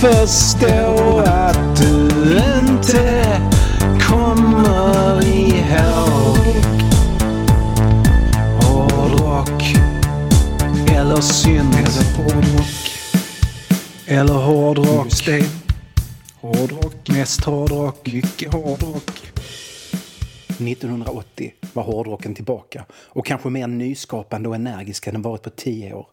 förstå att du inte kommer ihåg hårdrock eller synt eller hårdrock eller hårdrock. Just det. Hårdrock. Mest hårdrock. Mycket hårdrock. 1980 var hårdrocken tillbaka och kanske mer nyskapande och energisk än den varit på tio år.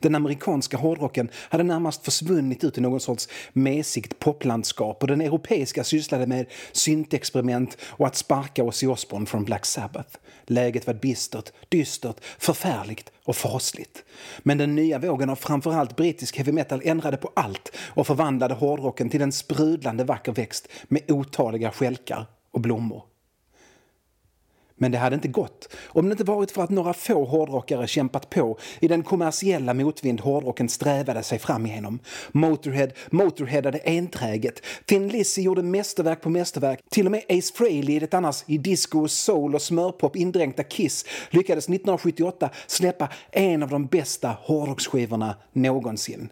Den amerikanska hårdrocken hade närmast försvunnit ut i någon sorts mesigt poplandskap och den europeiska sysslade med syntexperiment och att sparka Ozzy Osbourne från Black Sabbath. Läget var bistert, dystert, förfärligt och fasligt. Men den nya vågen av framförallt brittisk heavy metal ändrade på allt och förvandlade hårdrocken till en sprudlande vacker växt med otaliga skälkar och blommor. Men det hade inte gått om det inte varit för att några få hårdrockare kämpat på i den kommersiella motvind hårdrocken strävade sig fram igenom. Motorhead motorheadade enträget. Thin Lizzy gjorde mästerverk på mästerverk. Till och med Ace Frehley i det annars i disco, soul och smörpop indränkta Kiss lyckades 1978 släppa en av de bästa hårdrocksskivorna någonsin.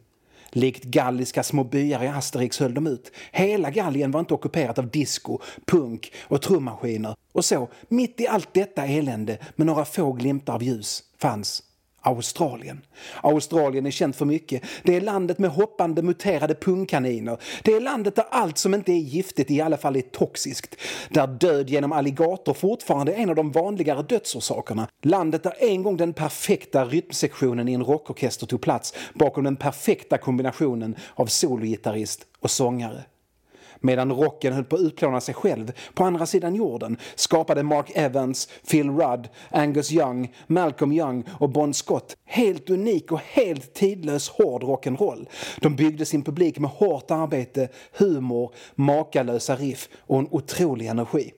Likt galliska små byar i Asterix höll de ut. Hela Gallien var inte ockuperat av disco, punk och trummaskiner. Och så, mitt i allt detta elände med några få glimtar av ljus, fanns Australien. Australien är känt för mycket. Det är landet med hoppande muterade pungkaniner. Det är landet där allt som inte är giftigt i alla fall är toxiskt. Där död genom alligator fortfarande är en av de vanligare dödsorsakerna. Landet där en gång den perfekta rytmsektionen i en rockorkester tog plats bakom den perfekta kombinationen av sologitarrist och sångare. Medan rocken höll på att utplåna sig själv på andra sidan jorden skapade Mark Evans, Phil Rudd, Angus Young, Malcolm Young och Bon Scott helt unik och helt tidlös hård rock'n'roll. De byggde sin publik med hårt arbete, humor, makalösa riff och en otrolig energi.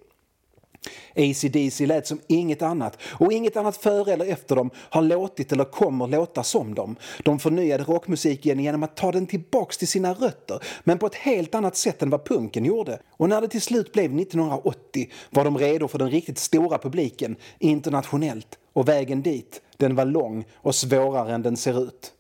AC/DC lät som inget annat och inget annat före eller efter dem har låtit eller kommer låta som dem. De förnyade rockmusiken genom att ta den tillbaks till sina rötter men på ett helt annat sätt än vad punken gjorde. Och när det till slut blev 1980 var de redo för den riktigt stora publiken internationellt och vägen dit den var lång och svårare än den ser ut.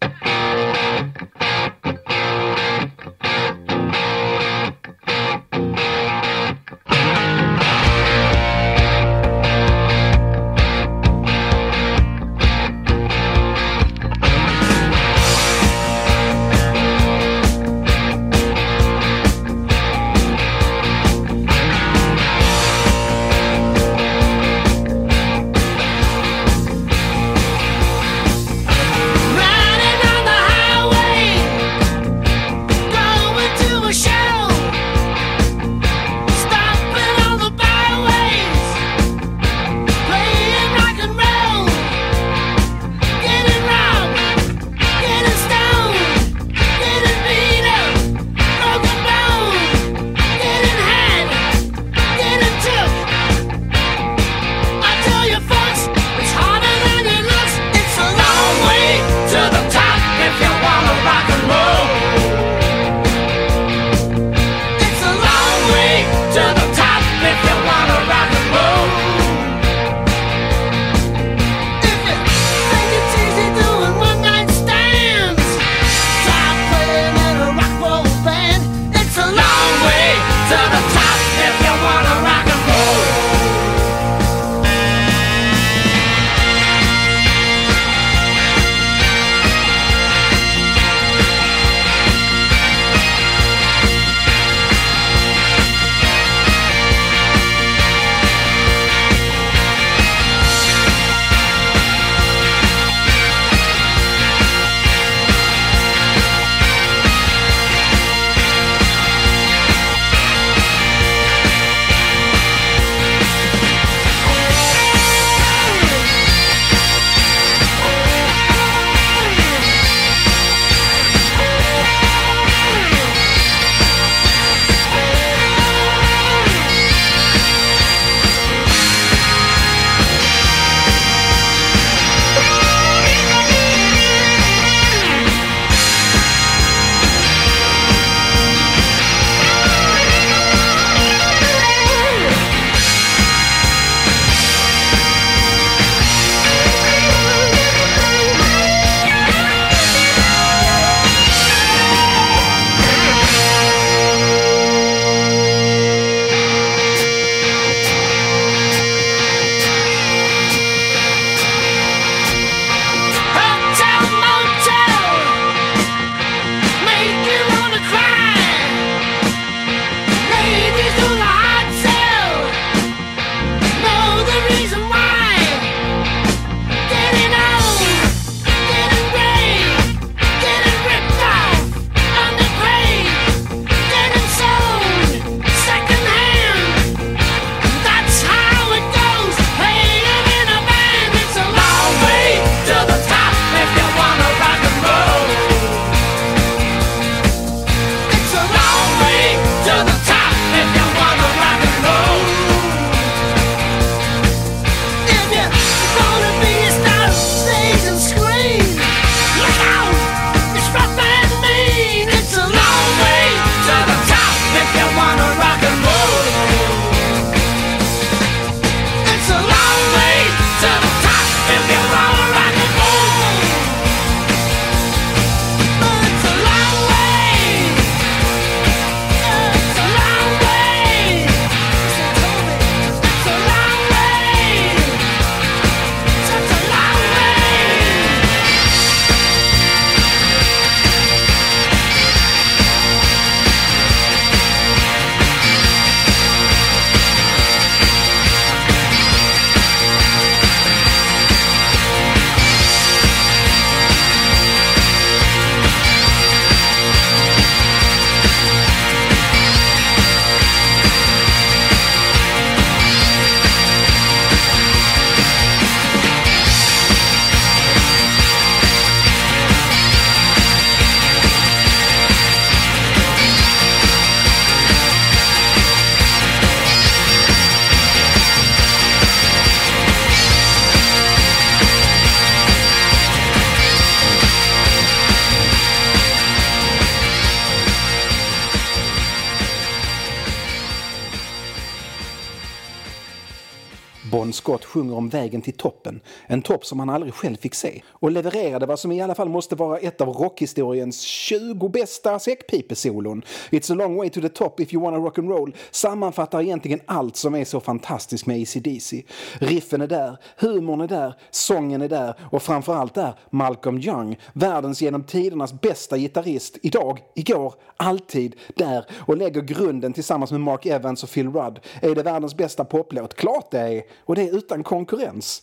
Bon Scott sjunger om vägen till toppen, en topp som han aldrig själv fick se, och levererade vad som i alla fall måste vara ett av rockhistoriens 20 bästa säckpipesolon. It's a long way to the top if you wanna rock and roll sammanfattar egentligen allt som är så fantastiskt med AC/DC. Riffen är där, humorn är där, sången är där och framförallt är Malcolm Young, världens genom tidernas bästa gitarrist, idag, igår, alltid där och lägger grunden tillsammans med Mark Evans och Phil Rudd. Är det världens bästa poplåt? Klart det är! Och det är utan konkurrens.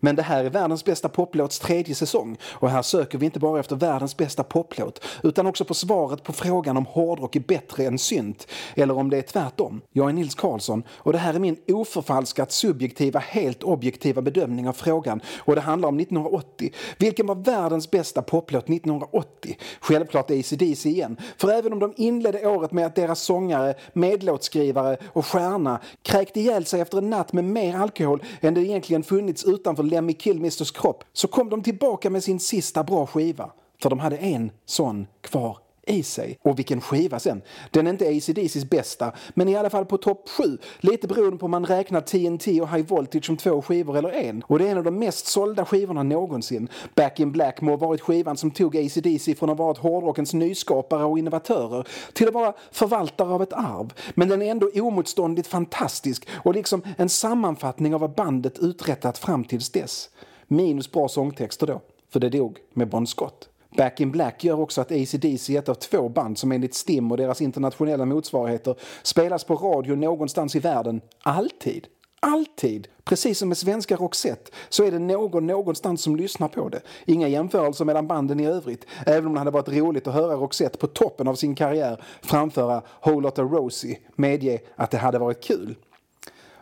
Men det här är världens bästa poplåts tredje säsong och här söker vi inte bara efter världens bästa poplåt utan också på svaret på frågan om hårdrock är bättre än synt eller om det är tvärtom. Jag är Nils Karlsson och det här är min oförfalskat subjektiva, helt objektiva bedömning av frågan och det handlar om 1980. Vilken var världens bästa poplåt 1980? Självklart ACDC igen, för även om de inledde året med att deras sångare, medlåtskrivare och stjärna kräkte ihjäl sig efter en natt med mer alkohol än det egentligen funnits utanför Lemmy Kilmisters kropp så kom de tillbaka med sin sista bra skiva. För de hade en sån kvar i sig. Och vilken skiva sen! Den är inte ACDCs bästa, men i alla fall på topp 7. Lite beroende på om man räknar TNT och High Voltage som två skivor eller en. Och det är en av de mest sålda skivorna någonsin. Back in Black må ha varit skivan som tog ACDC från att vara ett hårdrockens nyskapare och innovatörer till att vara förvaltare av ett arv. Men den är ändå omotståndligt fantastisk och liksom en sammanfattning av vad bandet uträttat fram tills dess. Minus bra sångtexter då, för det dog med Bon Scott. Back in Black gör också att AC/DC är ett av två band som enligt STIM och deras internationella motsvarigheter spelas på radio någonstans i världen, alltid. Alltid! Precis som med svenska Roxette så är det någon någonstans som lyssnar på det. Inga jämförelser mellan banden i övrigt, även om det hade varit roligt att höra Roxette på toppen av sin karriär framföra Whole Lotta Rosie medge att det hade varit kul.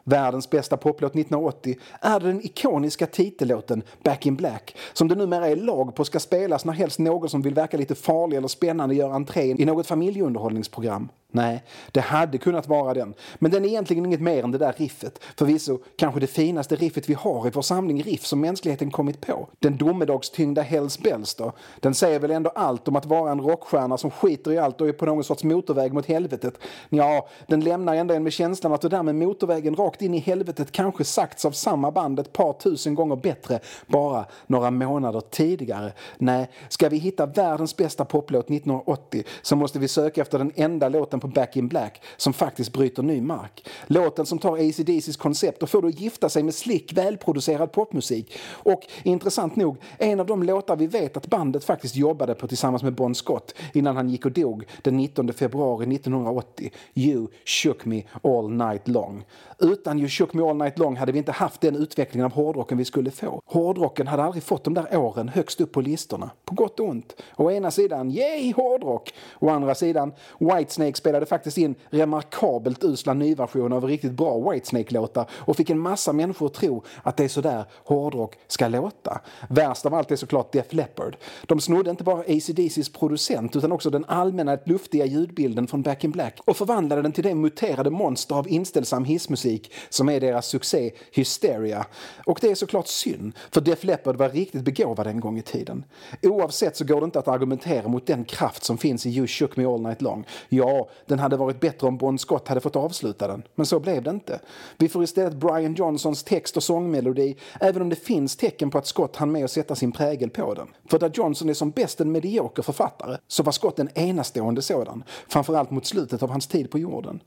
Världens bästa poplåt 1980 är den ikoniska titellåten Back in Black som det numera är lag på ska spelas när helst någon som vill verka lite farlig eller spännande gör entré i något familjeunderhållningsprogram. Nej, det hade kunnat vara den. Men den är egentligen inget mer än det där riffet. Förvisso kanske det finaste riffet vi har i vår samling riff som mänskligheten kommit på. Den domedagstyngda Hells Bells då. Den säger väl ändå allt om att vara en rockstjärna som skiter i allt och är på någon sorts motorväg mot helvetet. Ja, den lämnar ändå en med känslan att det där med motorvägen rakt in i helvetet kanske sagts av samma band ett par tusen gånger bättre bara några månader tidigare. Nej, ska vi hitta världens bästa poplåt 1980 så måste vi söka efter den enda låten på Back in Black som faktiskt bryter ny mark. Låten som tar ACDCs koncept och får det att gifta sig med slick, välproducerad popmusik. Och intressant nog, en av de låtar vi vet att bandet faktiskt jobbade på tillsammans med Bon Scott innan han gick och dog den 19 februari 1980. You shook me all night long. Utan You shook me all night long hade vi inte haft den utvecklingen av hårdrocken vi skulle få. Hårdrocken hade aldrig fått de där åren högst upp på listorna. På gott och ont. Å ena sidan, yay hårdrock! Å andra sidan, Whitesnakes spelade faktiskt in remarkabelt usla nyversioner av riktigt bra Whitesnake-låtar och fick en massa människor att tro att det är sådär hårdrock ska låta. Värst av allt är såklart Def Leppard. De snodde inte bara ACDCs producent utan också den allmänna luftiga ljudbilden från Back in Black och förvandlade den till det muterade monster av inställsam hissmusik som är deras succé Hysteria. Och det är såklart synd, för Def Leppard var riktigt begåvad en gång i tiden. Oavsett så går det inte att argumentera mot den kraft som finns i You shook me all night long. Ja, den hade varit bättre om Bon Scott hade fått avsluta den, men så blev det inte. Vi får istället Brian Johnsons text och sångmelodi, även om det finns tecken på att Scott hann med att sätta sin prägel på den. För där Johnson är som bäst en medioker författare, så var Scott en enastående sådan, framförallt mot slutet av hans tid på jorden.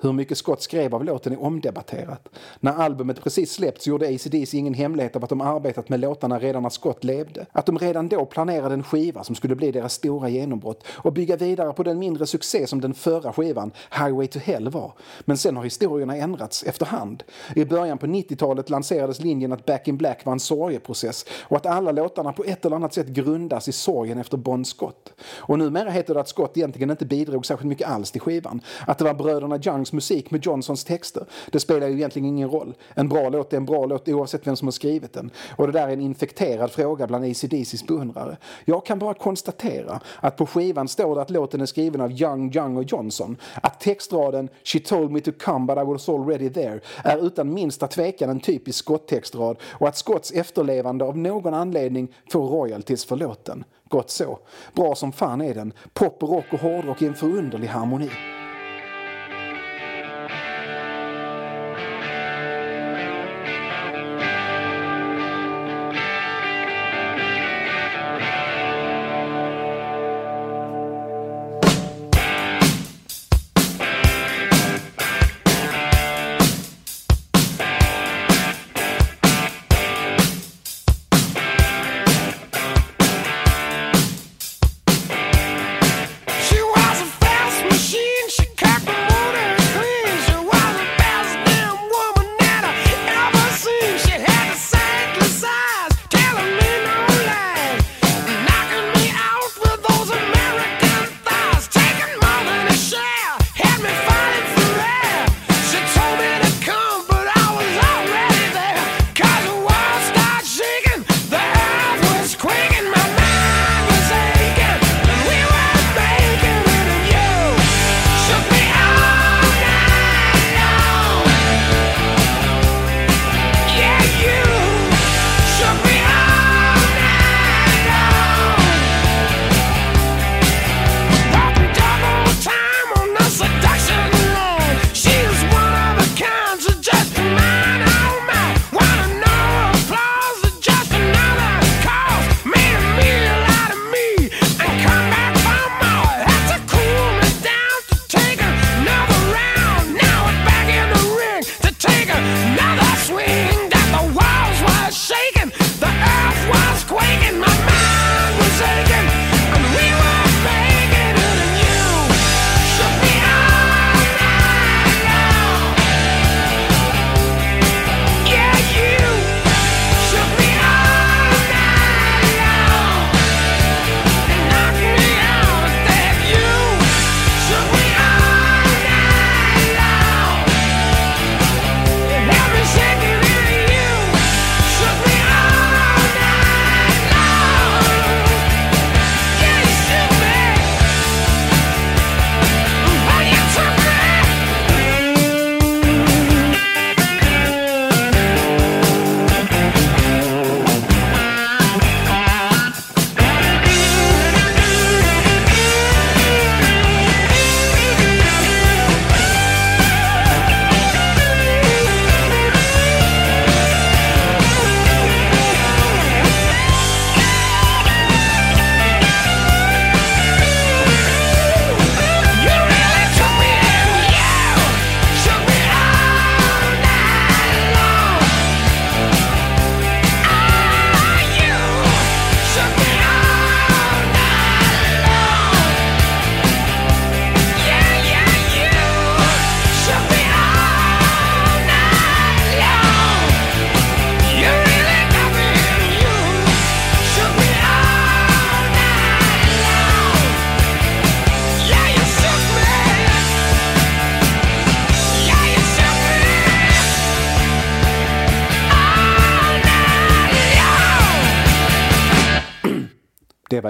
Hur mycket Scott skrev av låten är omdebatterat. När albumet precis släppts gjorde ACDC ingen hemlighet av att de arbetat med låtarna redan när Scott levde. Att de redan då planerade en skiva som skulle bli deras stora genombrott och bygga vidare på den mindre succé som den förra skivan, Highway to Hell, var. Men sen har historierna ändrats efterhand. I början på 90-talet lanserades linjen att Back in Black var en sorgeprocess och att alla låtarna på ett eller annat sätt grundas i sorgen efter Bon Scott. Och numera heter det att Scott egentligen inte bidrog särskilt mycket alls till skivan. Att det var bröderna Young Youngs musik med Johnsons texter. Det spelar ju egentligen ingen roll. En bra låt är en bra låt oavsett vem som har skrivit den. Och det där är en infekterad fråga bland ACDCs beundrare. Jag kan bara konstatera att på skivan står det att låten är skriven av Young, Young och Johnson. Att textraden “She told me to come but I was already there” är utan minsta tvekan en typisk Scott-textrad och att Scotts efterlevande av någon anledning får royalties för låten. Gott så. Bra som fan är den. Pop, rock och hårdrock i en förunderlig harmoni.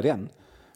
Den.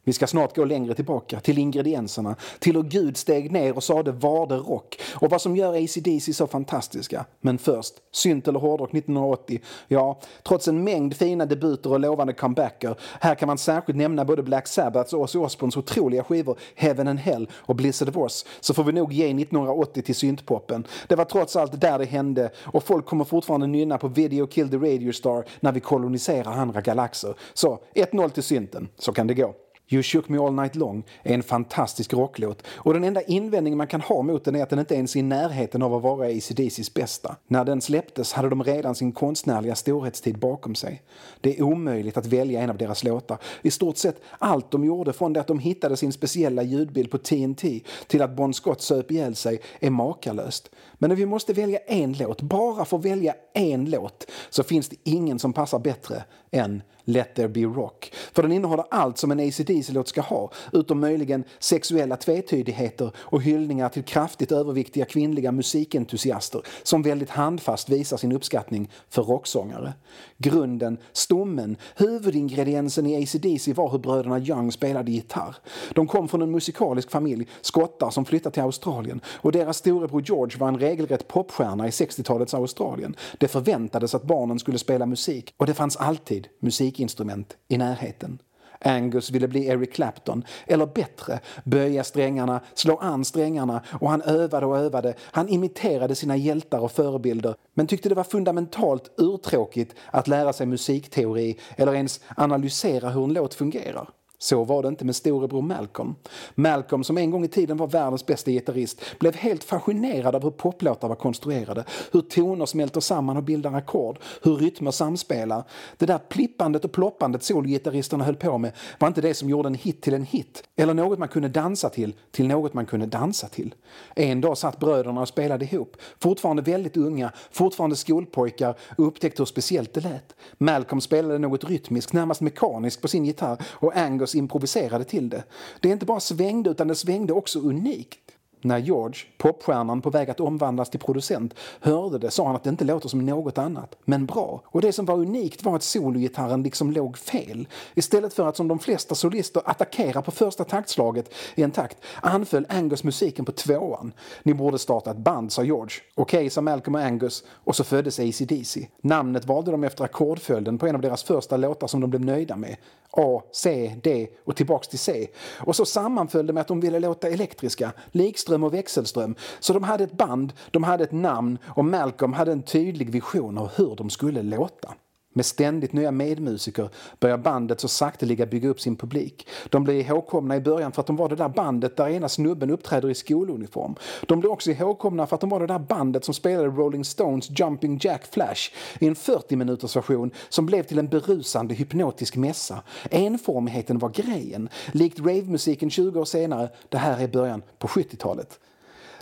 Vi ska snart gå längre tillbaka, till ingredienserna, till hur Gud steg ner och sade “varde rock och vad som gör AC/DC så fantastiska. Men först, synt eller hårdrock 1980. Ja, trots en mängd fina debuter och lovande comebacker. Här kan man särskilt nämna både Black Sabbaths och Ozzy Osbournes otroliga skivor Heaven and Hell och Blizzard of Oz. Så får vi nog ge 1980 till syntpoppen. Det var trots allt där det hände och folk kommer fortfarande nynna på Video Kill the Radio Star när vi koloniserar andra galaxer. Så 1-0 till synten, så kan det gå. You shook me all night long är en fantastisk rocklåt och den enda invändningen man kan ha mot den är att den inte ens är i närheten av att vara ACDCs bästa. När den släpptes hade de redan sin konstnärliga storhetstid bakom sig. Det är omöjligt att välja en av deras låtar. I stort sett allt de gjorde från det att de hittade sin speciella ljudbild på TNT till att Bon Scott söp ihjäl sig är makalöst. Men när vi måste välja en låt, bara för att välja en låt, så finns det ingen som passar bättre än Let there be rock. För den innehåller allt som en AC/DC-låt ska ha, utom möjligen sexuella tvetydigheter och hyllningar till kraftigt överviktiga kvinnliga musikentusiaster som väldigt handfast visar sin uppskattning för rocksångare. Grunden, stommen, huvudingrediensen i AC/DC var hur bröderna Young spelade gitarr. De kom från en musikalisk familj, skottar som flyttat till Australien och deras storebror George var en regelrätt popstjärna i 60-talets Australien. Det förväntades att barnen skulle spela musik och det fanns alltid musikinstrument i närheten. Angus ville bli Eric Clapton, eller bättre, böja strängarna, slå an strängarna och han övade och övade. Han imiterade sina hjältar och förebilder men tyckte det var fundamentalt urtråkigt att lära sig musikteori eller ens analysera hur en låt fungerar. Så var det inte med storebror Malcolm. Malcolm, som en gång i tiden var världens bästa gitarrist, blev helt fascinerad av hur poplåtar var konstruerade, hur toner smälter samman och bildar ackord, hur rytmer samspelar. Det där plippandet och ploppandet solgitarristerna höll på med var inte det som gjorde en hit till en hit, eller något man kunde dansa till, till något man kunde dansa till. En dag satt bröderna och spelade ihop, fortfarande väldigt unga, fortfarande skolpojkar och upptäckte hur speciellt det lät. Malcolm spelade något rytmiskt, närmast mekaniskt på sin gitarr och Angus improviserade till det. Det inte bara svängde utan det svängde också unikt. När George, popstjärnan på väg att omvandlas till producent, hörde det sa han att det inte låter som något annat, men bra. Och det som var unikt var att sologitarren liksom låg fel. Istället för att som de flesta solister attackera på första taktslaget i en takt anföll Angus musiken på tvåan. Ni borde starta ett band, sa George. Okej, okay, sa Malcolm och Angus och så föddes AC/DC. Namnet valde de efter ackordföljden på en av deras första låtar som de blev nöjda med. A, C, D och tillbaks till C. Och så sammanföll det med att de ville låta elektriska, likström och växelström. Så de hade ett band, de hade ett namn och Malcolm hade en tydlig vision av hur de skulle låta. Med ständigt nya medmusiker börjar bandet så sakteliga bygga upp sin publik. De blir ihågkomna i början för att de var det där bandet där ena snubben uppträder i skoluniform. De blir också ihågkomna för att de var det där bandet som spelade Rolling Stones Jumping Jack Flash i en 40 minuters version som blev till en berusande hypnotisk mässa. Enformigheten var grejen. Likt ravemusiken 20 år senare, det här är början på 70-talet.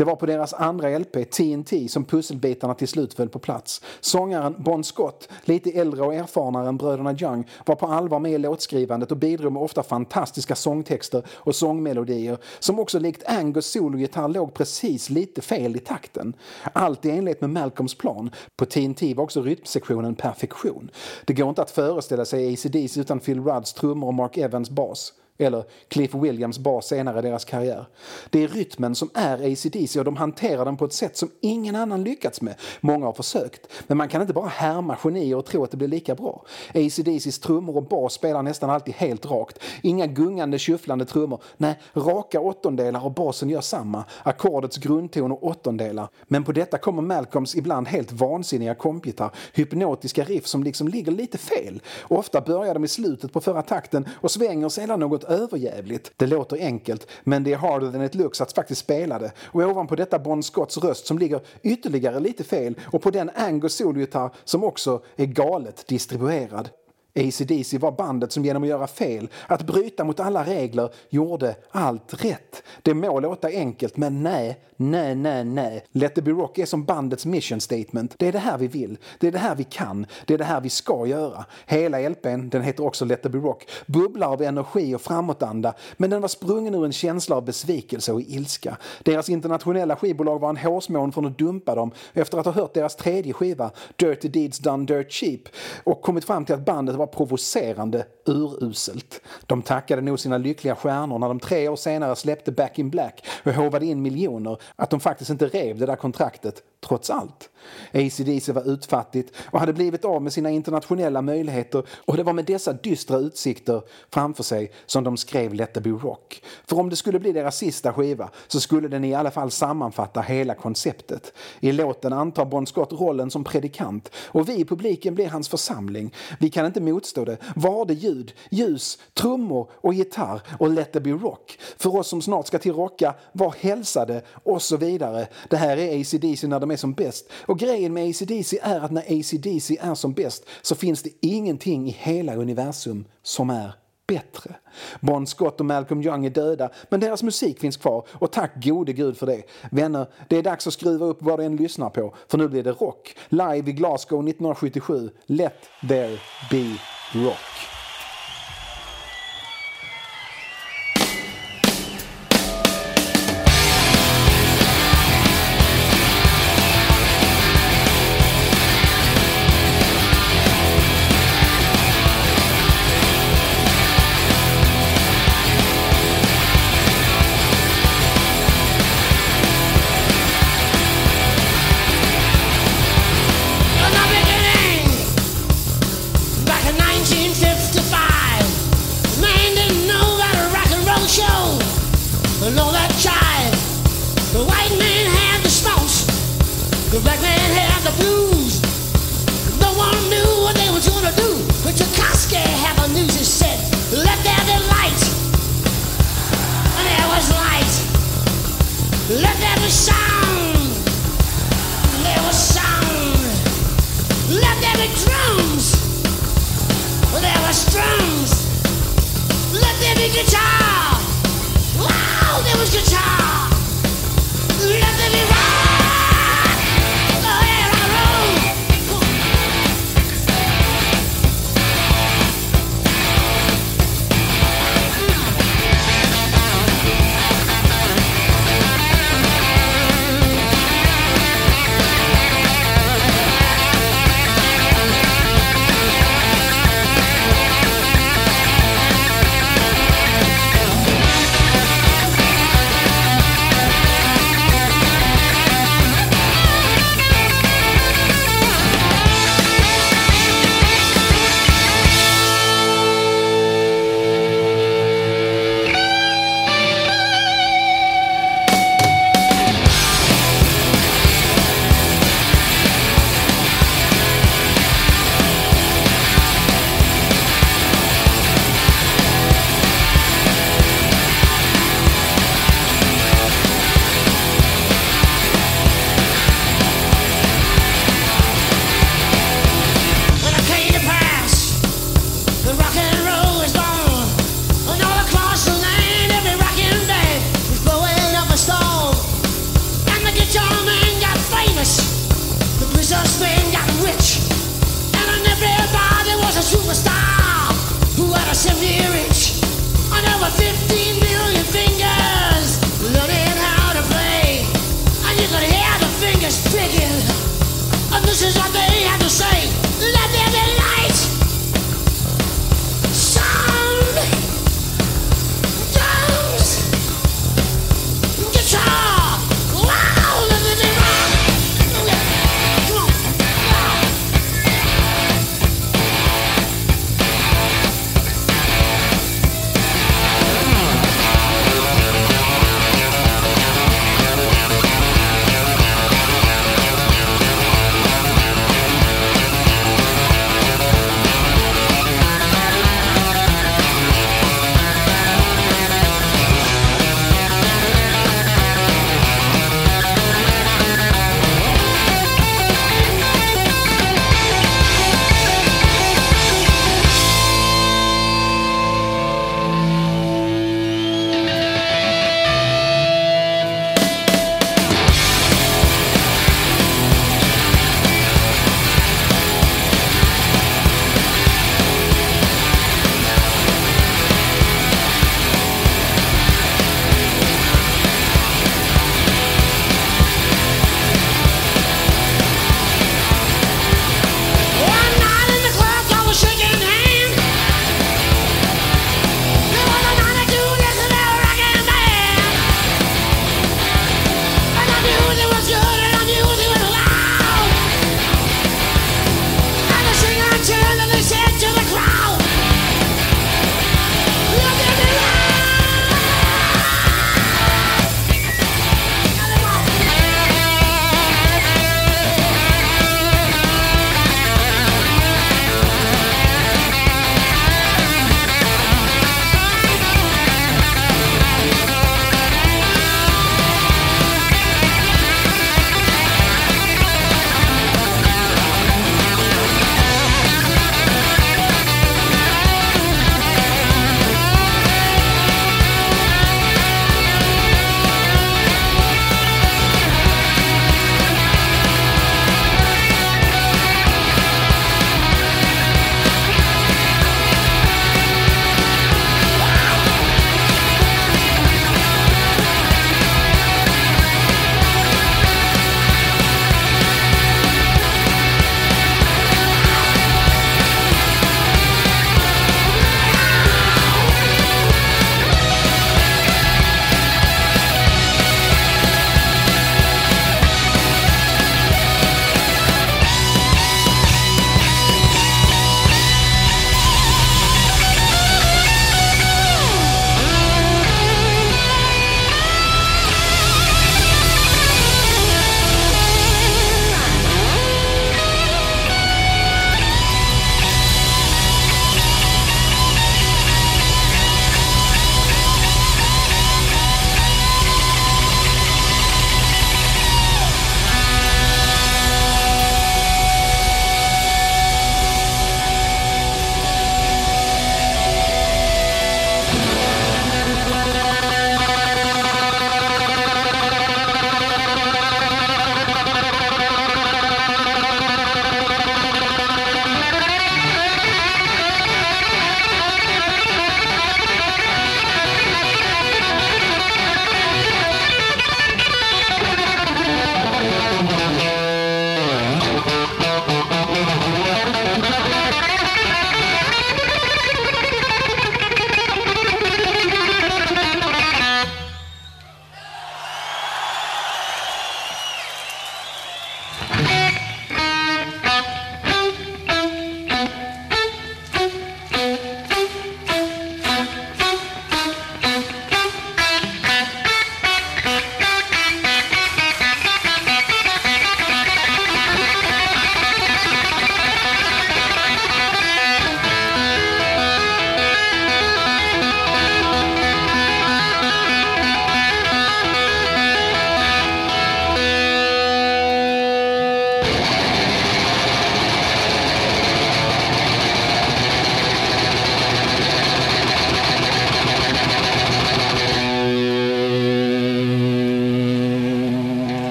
Det var på deras andra LP, TNT, som pusselbitarna till slut föll på plats. Sångaren Bon Scott, lite äldre och erfarnare än bröderna Young, var på allvar med i låtskrivandet och bidrog med ofta fantastiska sångtexter och sångmelodier som också likt Angus sologitarr låg precis lite fel i takten. Allt i enlighet med Malcolms plan. På TNT var också rytmsektionen perfektion. Det går inte att föreställa sig ACDC utan Phil Rudds trummor och Mark Evans bas eller Cliff Williams bas senare i deras karriär. Det är rytmen som är ACDC och de hanterar den på ett sätt som ingen annan lyckats med. Många har försökt, men man kan inte bara härma genier och tro att det blir lika bra. ACDCs trummor och bas spelar nästan alltid helt rakt. Inga gungande, skyfflande trummor. Nej, raka åttondelar och basen gör samma. Ackordets grundton och åttondelar. Men på detta kommer Malcolms ibland helt vansinniga kompgitarr. Hypnotiska riff som liksom ligger lite fel. Ofta börjar de i slutet på förra takten och svänger sedan något överjävligt. Det låter enkelt, men det är harder than it looks att faktiskt spela det. Och ovanpå detta Bon Scotts röst som ligger ytterligare lite fel och på den Angus solgitarr som också är galet distribuerad. ACDC var bandet som genom att göra fel, att bryta mot alla regler, gjorde allt rätt. Det må låta enkelt, men nej, nej, nej, nej. Let it be rock är som bandets mission statement. Det är det här vi vill, det är det här vi kan, det är det här vi ska göra. Hela LPn, den heter också Let it be rock, bubblar av energi och framåtanda, men den var sprungen ur en känsla av besvikelse och ilska. Deras internationella skivbolag var en hårsmån från att dumpa dem efter att ha hört deras tredje skiva, Dirty Deeds Done Dirt Cheap, och kommit fram till att bandet var provocerande uruselt. De tackade nog sina lyckliga stjärnor när de tre år senare släppte Back in Black och håvade in miljoner att de faktiskt inte rev det där kontraktet, trots allt. ACDC var utfattigt och hade blivit av med sina internationella möjligheter och det var med dessa dystra utsikter framför sig som de skrev Let it be rock. För om det skulle bli deras sista skiva så skulle den i alla fall sammanfatta hela konceptet. I låten antar Bon Scott rollen som predikant och vi i publiken blir hans församling. Vi kan inte motstå det. Var det ljud, ljus, trummor och gitarr och Let it be rock. För oss som snart ska till rocka, var hälsade och så vidare. Det här är ACDC när de är som bäst. Och grejen med ACDC är att när ACDC är som bäst så finns det ingenting i hela universum som är bättre. Bon Scott och Malcolm Young är döda, men deras musik finns kvar och tack gode gud för det. Vänner, det är dags att skruva upp vad du än lyssnar på, för nu blir det rock. Live i Glasgow 1977. Let there be rock.